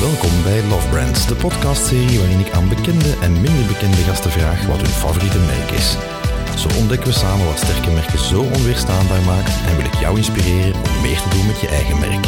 Welkom bij Love Brands, de podcastserie waarin ik aan bekende en minder bekende gasten vraag wat hun favoriete merk is. Zo ontdekken we samen wat sterke merken zo onweerstaanbaar maakt en wil ik jou inspireren om meer te doen met je eigen merk.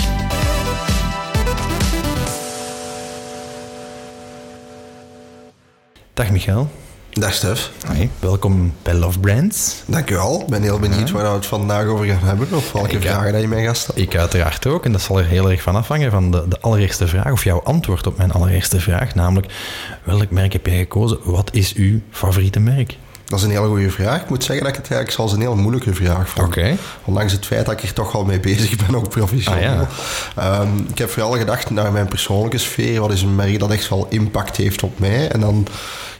Dag Michael. Dag Stef. Hoi. Welkom bij Love Brands. Dankjewel. Ik ben heel benieuwd waar we het vandaag over gaan hebben. Of welke Ik, vragen dat je mij gaat stellen. Ik uiteraard ook, en dat zal er heel erg van afhangen van de, de allereerste vraag, of jouw antwoord op mijn allereerste vraag, namelijk welk merk heb jij gekozen? Wat is uw favoriete merk? Dat is een hele goede vraag. Ik moet zeggen dat ik het eigenlijk zelfs een heel moeilijke vraag vond. Oké. Ondanks het feit dat ik er toch al mee bezig ben, ook professioneel. Ah, ja. Ehm, ik heb vooral gedacht naar mijn persoonlijke sfeer. Wat is een merk dat echt wel impact heeft op mij? En dan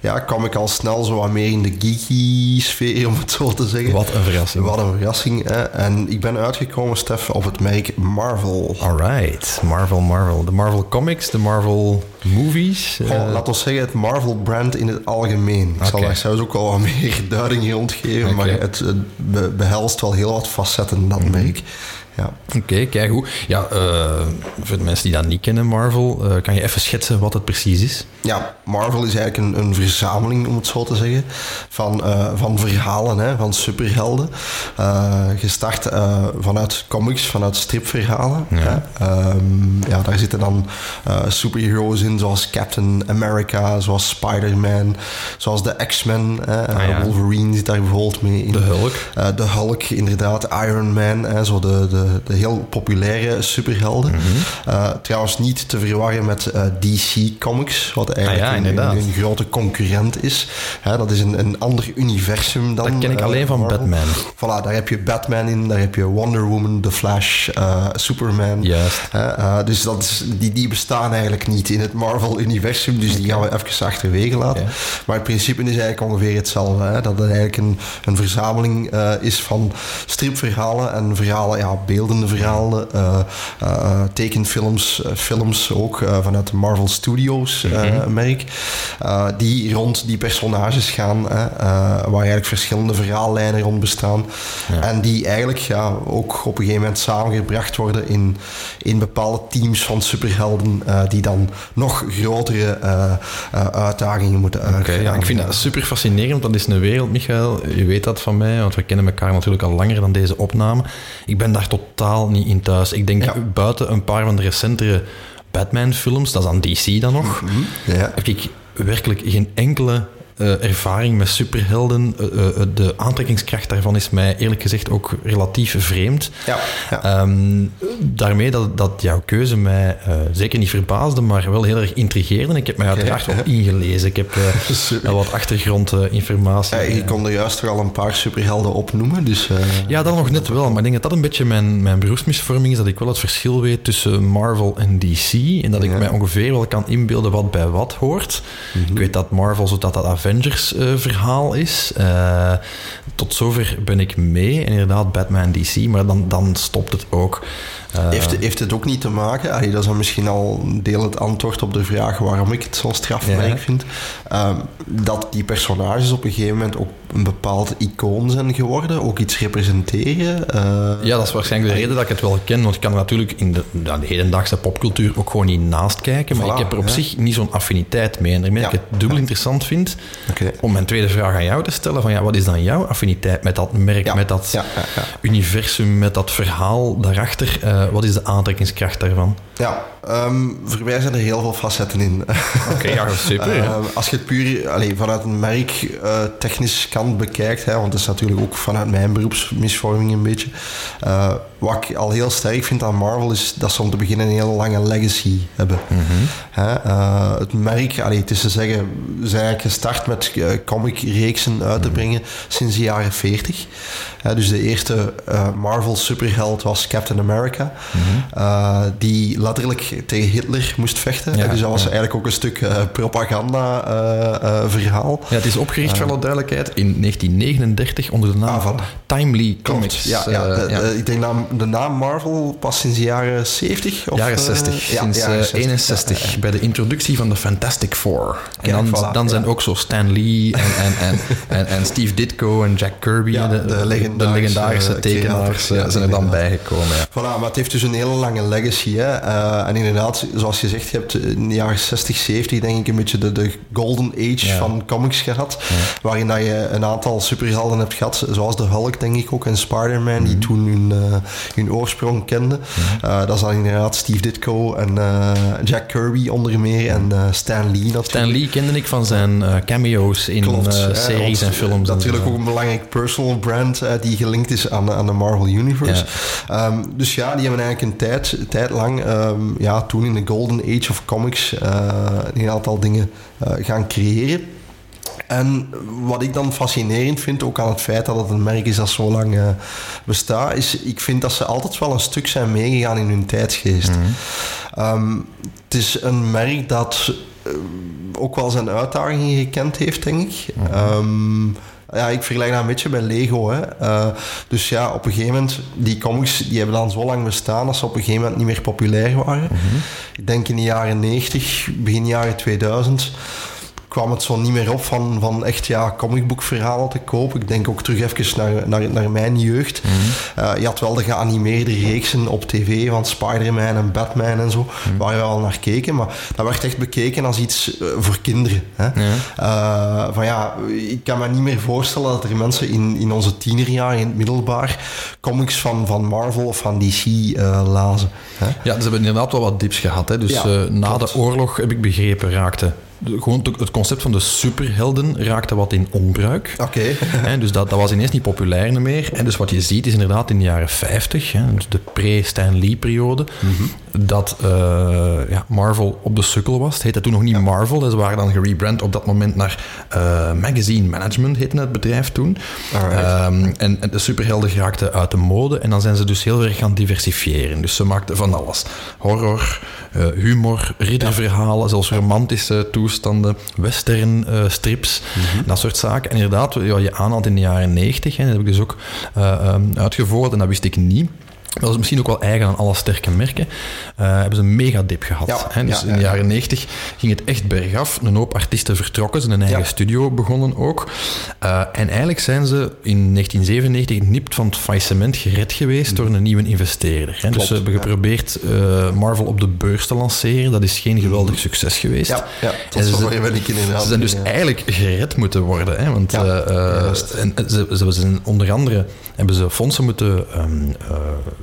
ja, kwam ik al snel zo wat meer in de geeky sfeer, om het zo te zeggen. Wat een verrassing. Wat een verrassing. Hè? En ik ben uitgekomen, Stef, op het merk Marvel. Alright, Marvel, Marvel. De Marvel Comics, de Marvel Movies. eh, laat ons zeggen, het Marvel-brand in het algemeen. Ik zal daar zelfs ook wel wat meer duiding rondgeven, maar het, het be- behelst wel heel wat facetten, dat Mhm. merk. Ja. Oké, kijk hoe. Ja, eh, voor de mensen die dat niet kennen, Marvel, eh, kan je even schetsen wat het precies is? ja, Marvel is eigenlijk een, een verzameling, om het zo te zeggen, van, eh, van verhalen, hè, van superhelden. Gestart vanuit comics, vanuit stripverhalen. Ja. Hè. Ehm, ja, daar zitten dan superheroes in, zoals Captain America, zoals Spider-Man, zoals de X-Men. hè. Ah, ja. Wolverine zit daar bijvoorbeeld mee in. De Hulk. De Hulk, inderdaad, Iron Man, hè, zo de, de, de heel populaire superhelden. Mhm. Eh, trouwens niet te verwarren met eh, DC Comics, wat eigenlijk Ah ja, een, een, een grote concurrent is. Hè, dat is een, een ander universum dan... Dat ken ik eh, alleen van Marvel. Batman. Voilà, daar heb je Batman in, daar heb je Wonder Woman, The Flash, Superman. Juist. Dus dat is, die, die bestaan eigenlijk niet in het Marvel-universum, dus die gaan we even achterwege laten. Maar het principe is eigenlijk ongeveer hetzelfde. Hè? Dat het eigenlijk een, een verzameling is van stripverhalen en verhalen, ja, beeldende verhalen, eh, eh, tekenfilms, eh, films ook vanuit de Marvel Studios eh, merk, eh, die rond die personages gaan, waar eigenlijk verschillende verhaallijnen rond bestaan. En die eigenlijk ja, ook op een gegeven moment samengebracht worden in, in bepaalde teams van superhelden, die dan nog grotere uitdagingen moeten uitgaan. ja, ik vind dat super fascinerend, want dat is een wereld, Michael. Je weet dat van mij, want we kennen elkaar natuurlijk al langer dan deze opname. Ik ben daar totaal niet in thuis. Ik denk Ja. buiten een paar van de recentere Batman-films, dat is aan DC dan nog, Ja. heb ik werkelijk geen enkele eh, ervaring met superhelden. Eh, eh, de aantrekkingskracht daarvan is mij eerlijk gezegd ook relatief vreemd. Ja, ja. Ehm, daarmee dat, dat jouw keuze mij zeker niet verbaasde, maar wel heel erg intrigeerde. Ik heb mij uiteraard Ja. ook ingelezen. Ik heb wel wat achtergrondinformatie. Ja, je kon er juist toch al een paar superhelden opnoemen, dus... Ja, dat nog net wel. Maar ik denk dat dat een beetje mijn, mijn beroepsmisvorming is. Dat ik wel het verschil weet tussen Marvel en DC. En dat ik mij ongeveer wel kan inbeelden wat bij wat hoort. Ik weet dat Marvel zo dat dat Avengers-verhaal is. Eh, tot zover ben ik mee. En inderdaad, Batman DC. Maar dan, dan stopt het ook. Eh, Heeft, heeft het ook niet te maken, allee, dat is dan misschien al een deel het antwoord op de vraag waarom ik het zo'n strafmerk Ja. vind, ehm, dat die personages op een gegeven moment ook een bepaald icoon zijn geworden, ook iets representeren. eh, Ja, dat is waarschijnlijk de reden dat ik het wel ken. Want ik kan natuurlijk in de, de hedendaagse popcultuur ook gewoon niet naast kijken. Maar Voilà, ik heb er op ja. zich niet zo'n affiniteit mee. En daarmee dat ik het dubbel interessant vind Om mijn tweede vraag aan jou te stellen. Van, ja, wat is dan jouw affiniteit met dat merk, Ja, met dat ja, ja, ja. universum, met dat verhaal daarachter? Eh, wat is de aantrekkingskracht daarvan? Ja, ehm, voor mij zijn er heel veel facetten in. Oké, ja, super. Ehm, als je het puur allee, vanuit een merk eh, technisch kant bekijkt, hè, want dat is natuurlijk ook vanuit mijn beroepsmisvorming een beetje. eh, wat ik al heel sterk vind aan Marvel is dat ze om te beginnen een hele lange legacy hebben. Hè, eh, het merk, allee, het is te zeggen, ze zijn eigenlijk gestart met eh, comicreeksen uit te brengen sinds de jaren 40. Hè, dus de eerste eh, Marvel superheld was Captain America, eh, die letterlijk tegen Hitler moest vechten. Ja, dus dat was ja. eigenlijk ook een stuk eh, propaganda eh, eh, verhaal. Ja, het is opgericht, voor alle duidelijkheid, in 1939 onder de naam Ah, van. Timely Comics. Ja, ja, Eh, de, de- ik denk dat de naam Marvel pas sinds de jaren 70? Of, jaren eh, 60, ja, sinds jaren eh, 60. 61, bij de introductie van de Fantastic Four. En dan, dan zijn ook zo Stan Lee en, en, en, en, en Steve Ditko en Jack Kirby, de, de legendarische, eh, tekenaars, eh, zijn er dan bijgekomen. Ja. Voilà, maar het heeft dus een hele lange legacy. Hè? Eh, en inderdaad, zoals je zegt, je hebt in de jaren 60, 70 denk ik een beetje de, de golden age van comics gehad. Waarin dat je een aantal superhelden hebt gehad, zoals de Hulk denk ik ook en Spider-Man, Mhm. die toen hun, hun oorsprong kenden. Dat is dan inderdaad Steve Ditko en Jack Kirby onder meer en Stan Lee natuurlijk. Stan Lee kende ik van zijn eh, cameo's in Klopt, eh, series en films. Natuurlijk ook een belangrijk personal brand eh, die gelinkt is aan, aan de Marvel Universe. Ehm, dus ja, die hebben eigenlijk een tijd, tijd lang, ehm, ja, toen in de golden age of comics, eh, een aantal dingen gaan creëren. En wat ik dan fascinerend vind, ook aan het feit dat het een merk is dat zo lang bestaat, is ik vind dat ze altijd wel een stuk zijn meegegaan in hun tijdsgeest. Ehm, het is een merk dat ook wel zijn uitdagingen gekend heeft, denk ik. Ehm, ja, ik vergelijk dat een beetje bij Lego. Hè. Eh, dus ja, op een gegeven moment, die comics die hebben dan zo lang bestaan dat ze op een gegeven moment niet meer populair waren. Ik denk in de jaren 90, begin jaren 2000 kwam het zo niet meer op van, van echt ja, comicboekverhalen te kopen. Ik denk ook terug even naar, naar, naar mijn jeugd. Eh, je had wel de geanimeerde reeksen op tv van Spider-Man en Batman en zo, waar we al naar keken. Maar dat werd echt bekeken als iets eh, voor kinderen. Hè? Eh, van ja, ik kan me niet meer voorstellen dat er mensen in, in onze tienerjaren, in het middelbaar, comics van, van Marvel of van DC lazen. Hè? Ja, ze hebben inderdaad wel wat dips gehad. Hè. Dus Ja, na klopt. de oorlog, heb ik begrepen, raakte... Gewoon het- concept van de superhelden raakte wat in onbruik. Oké. Dus dat, dat was ineens niet populair meer. En dus wat je ziet is inderdaad in de jaren 50, hè, dus de pre-Stan Lee-periode, dat eh, ja, Marvel op de sukkel was. Het heette toen nog niet Marvel, dus ze waren dan gerebrand op dat moment naar eh, Magazine Management, heette het bedrijf toen. Ehm, en, en de superhelden geraakten uit de mode en dan zijn ze dus heel erg gaan diversifiëren. Dus ze maakten van alles. Horror, eh, humor, ridderverhalen, zelfs romantische toestanden, western eh, strips, dat soort zaken. En inderdaad, ja, je aanhaalt in de jaren 90, hè, dat heb ik dus ook ehm, uitgevoerd en dat wist ik niet. Dat is misschien ook wel eigen aan alle sterke merken. eh, hebben ze een mega dip gehad. Ja, hè? Dus ja, in de ja. jaren 90 ging het echt bergaf. Een hoop artiesten vertrokken, ze een eigen Ja. studio begonnen ook. Eh, en eigenlijk zijn ze in 1997 nipt van het faillissement gered geweest door een nieuwe investeerder. Hè? Dus ze hebben geprobeerd eh, Marvel op de beurs te lanceren. Dat is geen geweldig succes geweest. Ja, tot ze- zover ben ik inderdaad. ze zijn dus eigenlijk gered moeten worden. Hè? Want en, ze, ze zijn onder andere hebben ze fondsen moeten ehm, eh,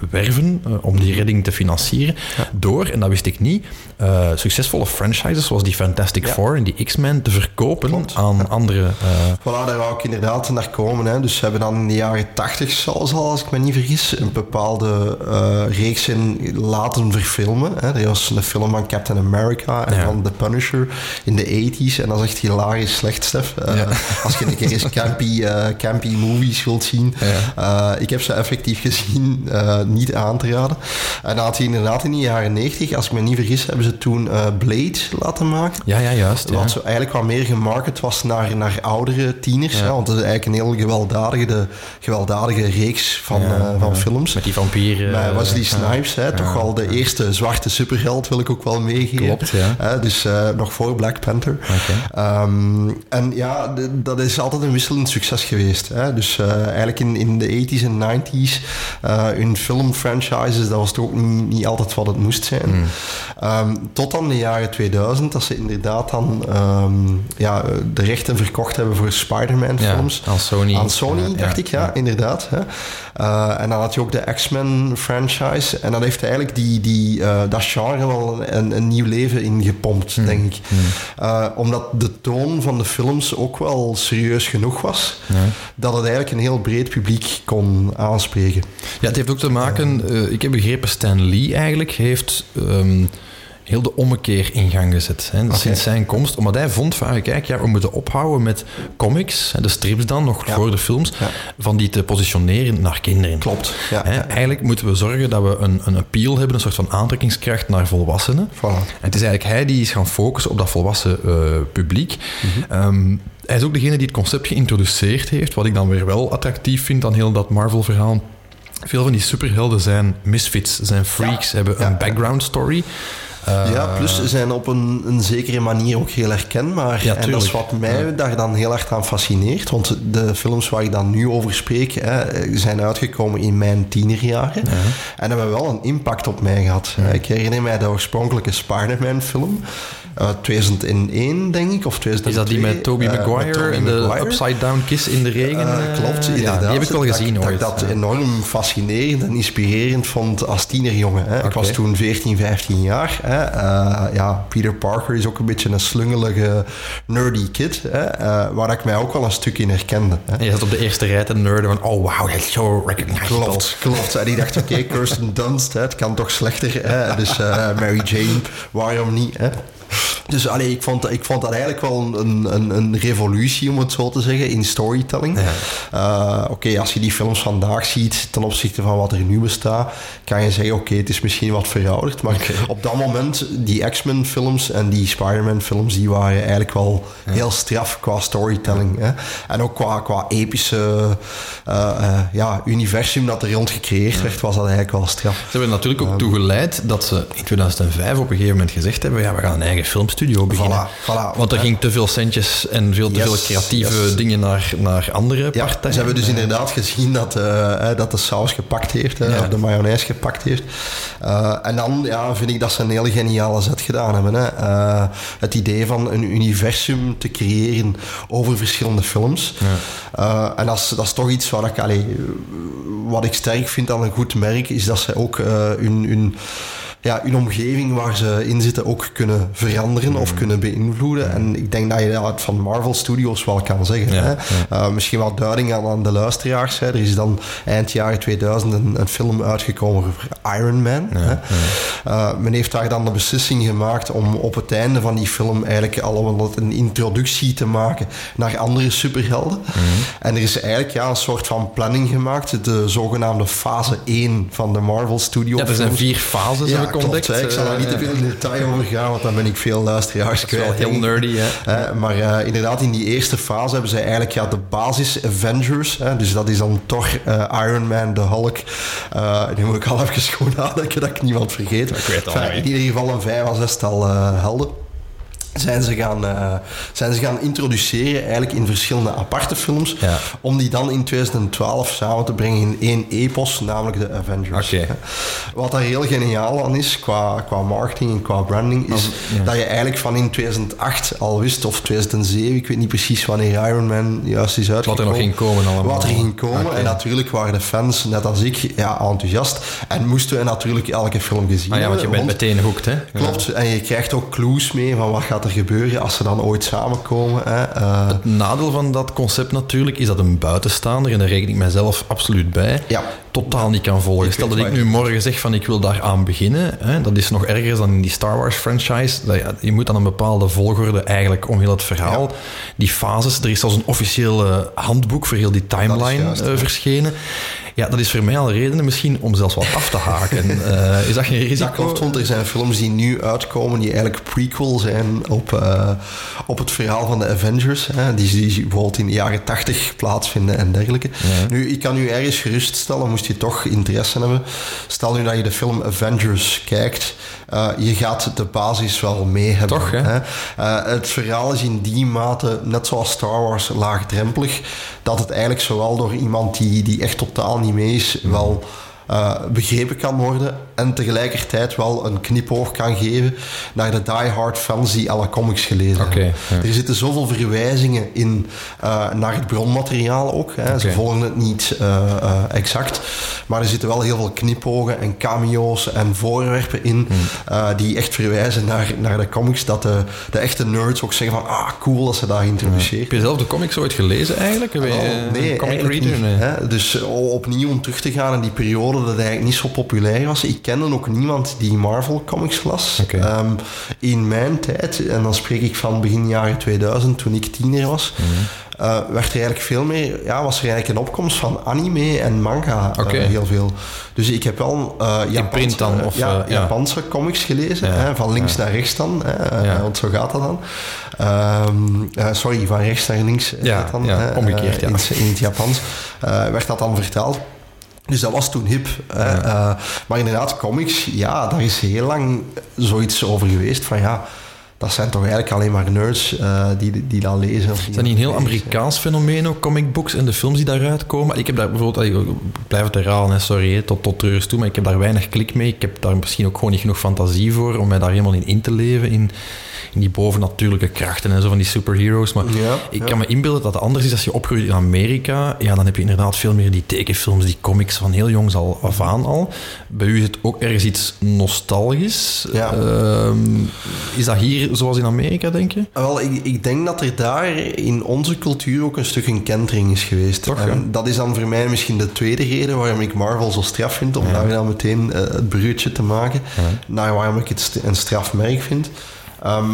werven eh, om die redding te financieren. Door, en dat wist ik niet, eh, succesvolle franchises zoals die Fantastic Ja. Four en die X-Men te verkopen Klopt, aan andere. eh, Voilà, daar wou ik inderdaad naar komen. Hè. Dus ze hebben dan in de jaren 80, zelfs al, als ik me niet vergis, een bepaalde eh, reeks in laten verfilmen. Hè. Er was een film van Captain America en Ja. van The Punisher in de 80s. En dat is echt hilarisch slecht, Stef. Eh, Ja. Als je een keer eens campy, eh, campy movies wilt zien. Eh, ik heb ze effectief gezien, eh, niet aan te raden. En dan had hij inderdaad in de jaren 90, als ik me niet vergis, hebben ze toen eh, Blade laten maken. ja, ja, juist. Ja. Wat zo eigenlijk wat meer gemarket was naar, naar oudere tieners. Hè, want het is eigenlijk een heel gewelddadige, de, gewelddadige reeks van, Ja, eh, van films. Met die vampieren. Met Wesley eh, Snipes, hè, toch wel de eerste zwarte superheld, wil ik ook wel meegeven. Klopt, ja. Hè, dus nog voor Black Panther. Ehm, en ja, dat is altijd een wisselend succes geweest. Hè. Dus eigenlijk in, in de 80s en 90s, eh hun filmfranchises, dat was toch ook niet, niet altijd wat het moest zijn. Hmm. Ehm, tot dan de jaren 2000, dat ze inderdaad dan ehm, ja, de rechten verkocht hebben voor Spider-Man ja, films. aan Sony. Aan Sony, Ja, dacht ja. ik, ja, inderdaad. Hè. Eh, en dan had je ook de X-Men franchise. En dat heeft eigenlijk die, die, eh, dat genre wel een, een nieuw leven ingepompt, Hmm. denk ik. Eh, omdat de toon van de films ook wel serieus genoeg was, dat het eigenlijk een heel breed publiek kon aanspreken. Ja, het heeft ook te maken, eh, ik heb begrepen, Stan Lee eigenlijk heeft ehm, heel de ommekeer in gang gezet. Hè, Sinds zijn komst, omdat hij vond van, ah, kijk, ja, we moeten ophouden met comics, hè, de strips dan, nog Ja. voor de films, Ja. van die te positioneren naar kinderen. Klopt, ja, Hè, ja, ja. Eigenlijk moeten we zorgen dat we een, een appeal hebben, een soort van aantrekkingskracht naar volwassenen. Voilà. En het is eigenlijk hij die is gaan focussen op dat volwassen eh, publiek. Mhm. Ehm, hij is ook degene die het concept geïntroduceerd heeft, wat ik dan weer wel attractief vind aan heel dat Marvel-verhaal. Veel van die superhelden zijn misfits, zijn freaks, hebben een background story. ja, plus ze zijn op een, een zekere manier ook heel herkenbaar. Ja, en dat is wat mij daar dan heel erg aan fascineert. Want de films waar ik dan nu over spreek, hè, zijn uitgekomen in mijn tienerjaren. En hebben wel een impact op mij gehad. Ik herinner mij de oorspronkelijke Spider-Man film. Uit 2001, denk ik, of 2002. Is dat die met Tobey eh, Maguire en de Maguire. upside down kiss in de regen? Eh, eh, klopt, inderdaad. die heb ik wel gezien dat, ooit. Dat ik dat enorm fascinerend en inspirerend vond als tienerjongen. Hè. Ik was toen 14, 15 jaar. Hè. Eh, ja, Peter Parker is ook een beetje een slungelige, nerdy kid. Hè. eh, waar ik mij ook wel een stuk in herkende. Hè. En je zat op de eerste rij te nerden van, oh wow, dat is zo recognizable. Klopt, klopt. En ik dacht, oké, Kirsten Dunst, hè, het kan toch slechter. Hè? Dus eh, Mary Jane, waarom niet? Hè? Dus allee, ik, vond, ik vond dat eigenlijk wel een, een, een revolutie, om het zo te zeggen, in storytelling. Eh, oké, als je die films vandaag ziet ten opzichte van wat er nu bestaat, kan je zeggen, oké, het is misschien wat verouderd. Maar op dat moment, die X-Men films en die Spider-Man films, die waren eigenlijk wel heel straf qua storytelling. Hè? En ook qua, qua epische eh, eh, ja, universum dat er rond gecreëerd werd, was dat eigenlijk wel straf. Ze hebben natuurlijk ook toe geleid dat ze in 2005 op een gegeven moment gezegd hebben, ja, we gaan een eigen filmstudio beginnen. Voilà, voilà. Want er ging te veel centjes en veel te Yes, veel creatieve yes. dingen naar, naar andere Ja, partijen. ze hebben dus inderdaad gezien dat, eh, eh, dat de saus gepakt heeft, Ja. of de mayonaise gepakt heeft. Eh, en dan ja, vind ik dat ze een hele geniale zet gedaan hebben. Hè. Eh, het idee van een universum te creëren over verschillende films. Eh, en dat is, dat is toch iets wat ik, allee, wat ik sterk vind aan een goed merk, is dat ze ook eh, hun, hun, ja, hun omgeving waar ze in zitten ook kunnen veranderen of kunnen beïnvloeden. En ik denk dat je dat van Marvel Studios wel kan zeggen. Ja, hè. Uh, misschien wat duiding aan, aan de luisteraars. Hè. Er is dan eind jaren 2000 een, een film uitgekomen over Iron Man. hè. Uh, men heeft daar dan de beslissing gemaakt om op het einde van die film eigenlijk al een introductie te maken naar andere superhelden. En er is eigenlijk ja, een soort van planning gemaakt, de zogenaamde fase 1 van de Marvel Studio Ja, er zijn vier fases, Ja, ik klopt. Ik zal daar niet Eh, te veel in detail over gaan, want dan ben ik veel luisteraars Dat is wel kwijt. heel nerdy, hè. Eh, maar eh, inderdaad, in die eerste fase hebben zij eigenlijk ja, de basis Avengers. Dus dat is dan toch eh, Iron Man, de Hulk. Eh nu moet ik al even goed nadenken dat ik niemand vergeet. Ik weet al Enfin, in ieder geval een vijf à zestal eh, helden. Zijn ze, gaan, eh, zijn ze gaan introduceren eigenlijk in verschillende aparte films. Ja. Om die dan in 2012 samen te brengen in één epos, namelijk de Avengers. Wat daar heel geniaal aan is, qua, qua marketing en qua branding, is dat je eigenlijk van in 2008 al wist, of 2007, ik weet niet precies wanneer Iron Man juist is uitgekomen. nog ging komen allemaal. Wat er ging komen. En natuurlijk waren de fans, net als ik, ja, enthousiast. En moesten we natuurlijk elke film gezien Ah ja, want je bent meteen hoekt, hè. Klopt, en je krijgt ook clues mee van wat gaat er gebeuren als ze dan ooit samenkomen. Hè. Eh, Het nadeel van dat concept natuurlijk is dat een buitenstaander, en daar reken ik mijzelf absoluut bij, Ja. totaal niet kan volgen. Ik Stel dat ik nu morgen zeg van ik wil daar aan beginnen, hè, dat is nog erger dan in die Star Wars franchise. Je moet dan een bepaalde volgorde eigenlijk om heel het verhaal. Ja. Die fases, er is zelfs een officiële handboek voor heel die timeline juist, eh, ja. Ja, dat is voor mij al redenen misschien om zelfs wat af te haken. Eh, is dat geen risico? Dat klopt, want er zijn films die nu uitkomen die eigenlijk prequel zijn op, eh, op het verhaal van de Avengers. Hè, die, die bijvoorbeeld in de jaren 80 plaatsvinden en dergelijke. Nu, ik kan u ergens geruststellen, moest je toch interesse hebben. Stel nu dat je de film Avengers kijkt. eh, je gaat de basis wel mee hebben. Toch, hè? Het verhaal is in die mate, net zoals Star Wars, laagdrempelig. Dat het eigenlijk zowel door iemand die, die echt totaal niet mee is, wel eh, begrepen kan worden. En tegelijkertijd wel een knipoog kan geven naar de die-hard fans die alle comics gelezen hebben. ja. Er zitten zoveel verwijzingen in eh, naar het bronmateriaal ook. Hè. Ze volgen het niet eh, exact. Maar er zitten wel heel veel knipogen en cameo's en voorwerpen in Hmm. die echt verwijzen naar, naar de comics. Dat de, de echte nerds ook zeggen van ah, cool dat ze daar geïntroduceerd Heb je zelf de comics ooit gelezen eigenlijk? Heb je, Oh, nee, comic reader? niet. Nee. Hè? Dus opnieuw om terug te gaan in die periode dat het eigenlijk niet zo populair was. Ik kende ook niemand die Marvel comics las. Ehm, in mijn tijd, en dan spreek ik van begin jaren 2000, toen ik tiener was, eh, werd er eigenlijk veel meer, ja, was er eigenlijk een opkomst van anime en manga eh, Oké. heel veel. Dus ik heb wel eh Japanse, print dan, of, ja, ja. Japanse comics gelezen, Ja, hè, van links naar rechts dan, hè, want zo gaat dat dan. Ehm, eh, sorry, van rechts naar links. dan, omgekeerd, ja. in, het- in het Japans werd dat dan vertaald. Dus dat was toen hip. hè. Eh, maar inderdaad, comics, ja, daar is heel lang zoiets over geweest van ja, dat zijn toch eigenlijk alleen maar nerds eh, die, die dat lezen. of Is dat niet een heel. Amerikaans fenomeen ook, comic books en de films die daaruit komen? Ik heb daar bijvoorbeeld, ik blijf het herhalen, sorry, tot, tot treurens toe, maar ik heb daar weinig klik mee. Ik heb daar misschien ook gewoon niet genoeg fantasie voor om mij daar helemaal in in te leven, in, in die bovennatuurlijke krachten en zo van die superheroes. Maar Ja, ik ja. kan me inbeelden dat het anders is als je opgroeit in Amerika. Ja, dan heb je inderdaad veel meer die tekenfilms, die comics van heel jongs al, af aan al. Bij u is het ook ergens iets nostalgisch. Ehm, is dat hier zoals in Amerika, denk je? Wel, ik, ik denk dat er daar in onze cultuur ook een stuk een kentering is geweest. Toch, ja? dat is dan voor mij misschien de tweede reden waarom ik Marvel zo straf vind, om daar dan meteen eh, het bruutje te maken naar waarom ik het een strafmerk vind. Ehm,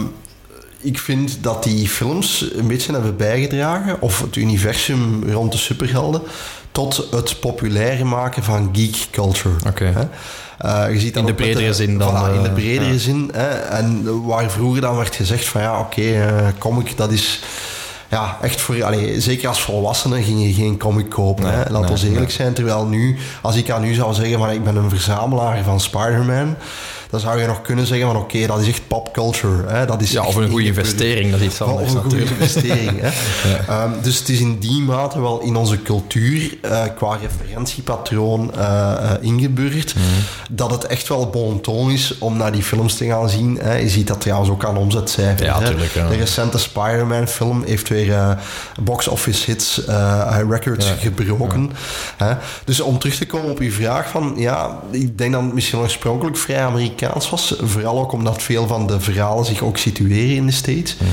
ik vind dat die films een beetje hebben bijgedragen, of het universum rond de superhelden, tot het populair maken van geek culture. Oké. Hè? Eh, je ziet dat In de bredere zin dan, Voilà, in de bredere ja. zin. Hè? En waar vroeger dan werd gezegd van ja, oké, eh, comic dat is... Ja, echt voor... Allee, zeker als volwassene ging je geen comic kopen. Nee, hè? Laat nee, ons eerlijk nee. zijn. Terwijl nu, als ik aan u zou zeggen van ik ben een verzamelaar van Spider-Man, dan zou je nog kunnen zeggen van oké, dat is echt popculture. Hè? Dat is Ja, of een goede investering, dat is iets anders Of een goede natuurlijk. investering. Hè? Ehm, dus het is in die mate wel in onze cultuur eh, qua referentiepatroon eh, ingeburgerd Mhm. dat het echt wel bon ton is om naar die films te gaan zien. Hè? Je ziet dat trouwens ook aan omzetcijfers. Ja, hè? tuurlijk, ja. De recente Spider-Man film heeft weer box office hits records Ja. gebroken. Hè? Dus om terug te komen op uw vraag van ja, ik denk dat het misschien oorspronkelijk vrij Amerikaans was. Vooral ook omdat veel van de verhalen zich ook situeren in de States. Mhm.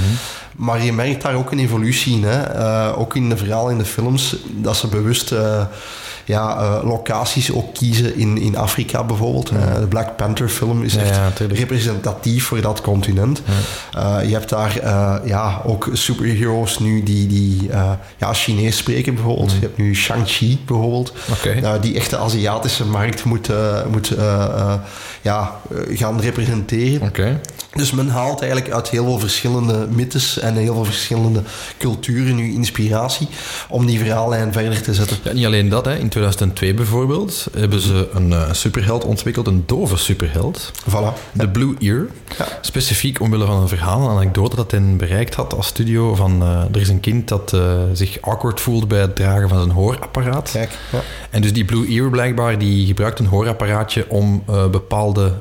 Maar je merkt daar ook een evolutie in. Hè? Eh, ook in de verhalen in de films, dat ze bewust eh, ja, eh, locaties ook kiezen in, in Afrika bijvoorbeeld. Eh, de Black Panther film is echt ja, representatief voor dat continent. Eh, je hebt daar ja, ook superheroes nu die, die ja, Chinees spreken bijvoorbeeld. Je hebt nu Shang-Chi bijvoorbeeld. Die echt de Aziatische markt moet, moet ja, gaan representeren. Dus men haalt eigenlijk uit heel veel verschillende mythes en heel veel verschillende culturen nu inspiratie om die verhaallijn verder te zetten. Ja, niet alleen dat, hè. in 2002 bijvoorbeeld hebben ze een eh, superheld ontwikkeld, een dove superheld, Voilà. de Blue Ear. Ja. Specifiek omwille van een verhaal, een anekdote dat hij bereikt had als studio van eh, er is een kind dat eh, zich awkward voelt bij het dragen van zijn hoorapparaat. Kijk. Ja. En dus die Blue Ear blijkbaar, die gebruikt een hoorapparaatje om bepaalde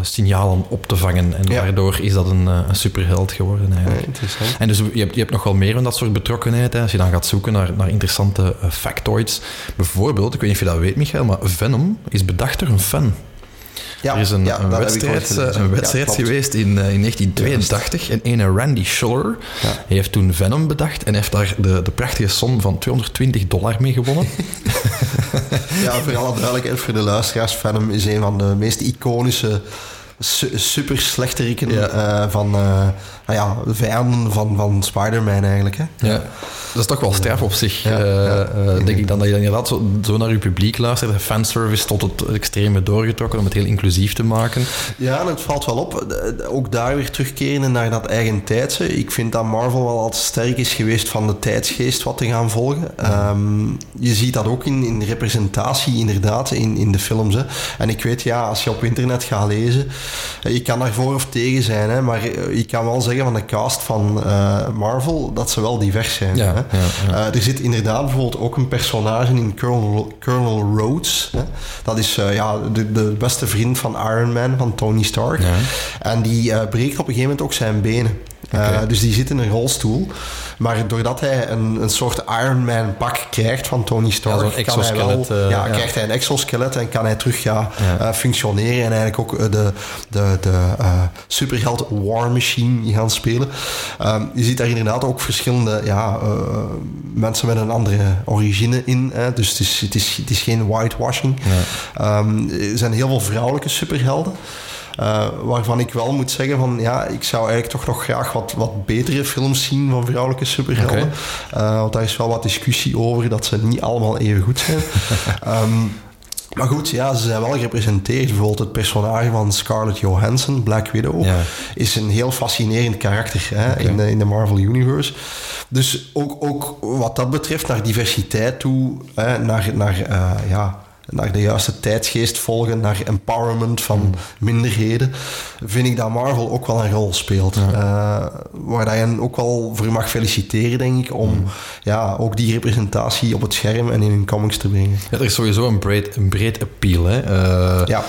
signalen op te vangen. En Ja. Daardoor is dat een, eh, een superheld geworden eigenlijk. Ja, interessant. En dus je hebt, je hebt nog wel meer van dat soort betrokkenheid. Hè, als je dan gaat zoeken naar, naar interessante eh, factoids. Bijvoorbeeld, ik weet niet of je dat weet, Michael, maar Venom is bedacht door een fan. Ja, er is een, ja, wedstrijd, eh, een wedstrijd geweest in, in 1982. En een Randy Schuller heeft toen Venom bedacht en heeft daar de, de prachtige som van 220 dollar mee gewonnen. Ja, voor alle duidelijkheid, voor de luisteraars, Venom is een van de meest iconische su- super slechteriken Ja. eh, van eh, nou ja, vijanden van, van Spider-Man eigenlijk. Hè? Ja. Dat is toch wel straf op zich, Ja, eh, ja. eh, denk ik dan. Dat je dan inderdaad zo, zo naar je publiek luistert. De fanservice tot het extreme doorgetrokken om het heel inclusief te maken. Ja, en het valt wel op. eh, Ook daar weer terugkeren naar dat eigen tijdse. Ik vind dat Marvel wel altijd sterk is geweest van de tijdsgeest wat te gaan volgen. Ehm, je ziet dat ook in, in de representatie inderdaad in, in de films. Hè. En ik weet, ja, als je op internet gaat lezen, je kan daar voor of tegen zijn, hè, maar je kan wel zeggen van de cast van eh, Marvel dat ze wel divers zijn. Ja, hè. ja. Eh, er zit inderdaad bijvoorbeeld ook een personage in Colonel, Colonel Rhodes. Hè. Dat is eh, ja, de, de beste vriend van Iron Man, van Tony Stark. Ja. En die breekt op een gegeven moment ook zijn benen. Eh, dus die zit in een rolstoel. Maar doordat hij een, een soort Iron Man pak krijgt van Tony Stark, Ja, zo'n kan hij wel, exoskelet, eh, ja, ja. krijgt hij een exoskelet en kan hij terug ja, eh, functioneren en eigenlijk ook de, de, de superheld War Machine gaan spelen. Ehm, je ziet daar inderdaad ook verschillende ja, mensen met een andere origine in. Hè? Dus het is, het, is, het is geen whitewashing. Ehm, er zijn heel veel vrouwelijke superhelden. Eh, waarvan ik wel moet zeggen van ja, ik zou eigenlijk toch nog graag wat, wat betere films zien van vrouwelijke superhelden. Eh, want daar is wel wat discussie over dat ze niet allemaal even goed zijn. Ehm, maar goed, ja, ze zijn wel gerepresenteerd. Bijvoorbeeld het personage van Scarlett Johansson, Black Widow, Ja. is een heel fascinerend karakter hè, in, de, in de Marvel Universe. Dus ook, ook wat dat betreft naar diversiteit toe, hè, naar, naar eh, ja, naar de juiste tijdsgeest volgen, naar empowerment van minderheden, vind ik dat Marvel ook wel een rol speelt. Eh, waar dat je ook wel voor mag feliciteren, denk ik, om ja, ook die representatie op het scherm en in hun comics te brengen. Ja, er is sowieso een breed, een breed appeal. Hè. Eh, Ja.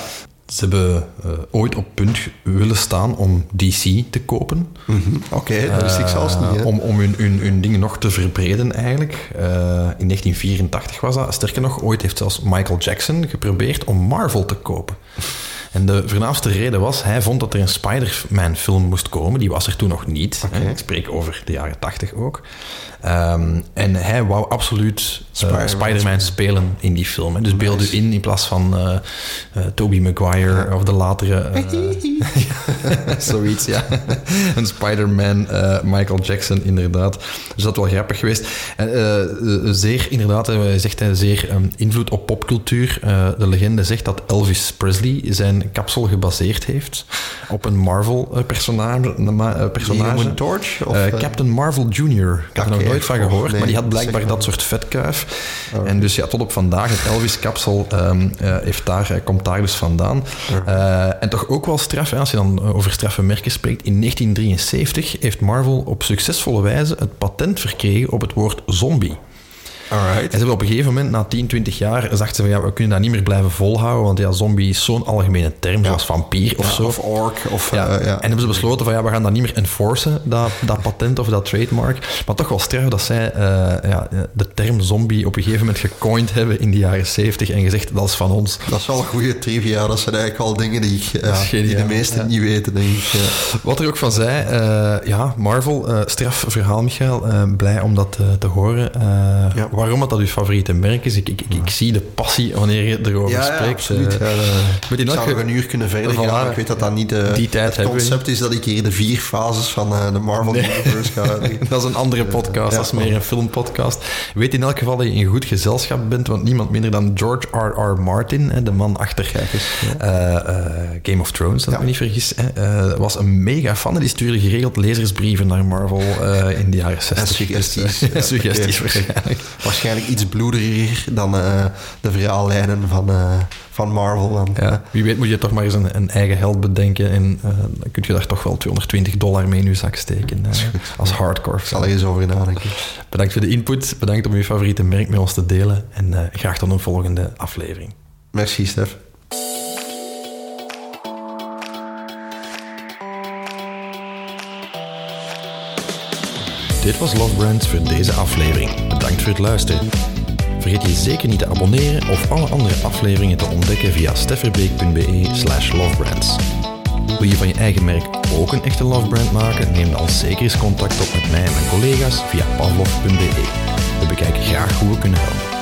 Ze hebben eh, ooit op punt willen staan om DC te kopen. Mhm. Oké, dat wist ik zelfs niet. Eh, hè. om om hun, hun, hun dingen nog te verbreden eigenlijk. Eh, in 1984 was dat. Sterker nog, ooit heeft zelfs Michael Jackson geprobeerd om Marvel te kopen. En de voornaamste reden was, hij vond dat er een Spider-Man film moest komen. Die was er toen nog niet. Ik spreek over de jaren 80 ook. Ehm, en hij wou absoluut eh, Spider-Man spelen in die film. hè. Dus beeld u in in plaats van eh, Tobey Maguire of de latere... Zoiets, ja. Een Spider-Man, Michael Jackson, inderdaad. Dus dat is wel grappig geweest. En, zeer, inderdaad, hij zegt hij, zeer ehm, invloed op popcultuur. De legende zegt dat Elvis Presley zijn kapsel gebaseerd heeft op een Marvel-personage. Personage. Human Torch? Of, Captain Marvel Jr. Ik heb nog Oké, nooit van gehoord, nee, maar die had blijkbaar zeg maar. dat soort vetkuif. En dus ja, tot op vandaag, het Elvis-kapsel ehm, eh, heeft daar, eh, komt daar dus vandaan. Eh, en toch ook wel straf, hè, als je dan over straffe merken spreekt. In 1973 heeft Marvel op succesvolle wijze het patent verkregen op het woord zombie. Alright. En ze hebben op een gegeven moment, na 10, 20 jaar, dachten ze van ja, we kunnen dat niet meer blijven volhouden, want ja, zombie is zo'n algemene term, zoals vampier of Ja, zo. Of orc. Of, Ja, eh, ja. En hebben ze besloten van ja, we gaan dat niet meer enforcen, dat, dat patent of dat trademark. Maar toch wel straf dat zij eh, ja, de term zombie op een gegeven moment gecoind hebben in de jaren 70 en gezegd dat is van ons. Dat is wel een goede trivia. Dat zijn eigenlijk al dingen die, ja, die de meesten ja. niet weten, denk ik. Ja. Wat er ook van zei, eh, ja, Marvel, eh straf verhaal, Michael. eh, blij om dat eh, te horen. Eh, Ja. Waarom dat, dat uw favoriete merk is, ik, ik, ik, ik zie de passie wanneer je erover Ja, ja, spreekt. absoluut. Eh, Ja, met in ik zou nog een uur kunnen verder Voilà. gaan. maar Ik weet dat dat niet eh, Die tijd het concept is dat ik hier de vier fases van eh, de Marvel Universe ga uitleggen. Dat is een andere podcast, ja. dat is meer een filmpodcast. Weet in elk geval dat je in goed gezelschap bent, want niemand minder dan George R.R. Martin, hè, de man achter eh, eh, Game of Thrones, dat ik Ja. me niet vergis, eh, was een mega fan. Die stuurde geregeld lezersbrieven naar Marvel eh, in de jaren 60. suggesties. Dus, eh, Ja, suggesties oké. waarschijnlijk. Waarschijnlijk iets bloediger dan eh, de verhaallijnen van, eh, van Marvel. Ja, wie weet moet je toch maar eens een, een eigen held bedenken en eh, dan kun je daar toch wel 220 dollar mee in je zak steken eh, als hardcore Ik zal er eens over nadenken. Bedankt voor de input, bedankt om je favoriete merk met ons te delen en eh, graag tot een volgende aflevering. Merci, Stef. Dit was Love Brands voor deze aflevering. Bedankt voor het luisteren. Vergeet je zeker niet te abonneren of alle andere afleveringen te ontdekken via stefferbeek.be slash lovebrands. Wil je van je eigen merk ook een echte love brand maken? Neem dan zeker eens contact op met mij en mijn collega's via pavlov.be. We bekijken graag hoe we kunnen helpen.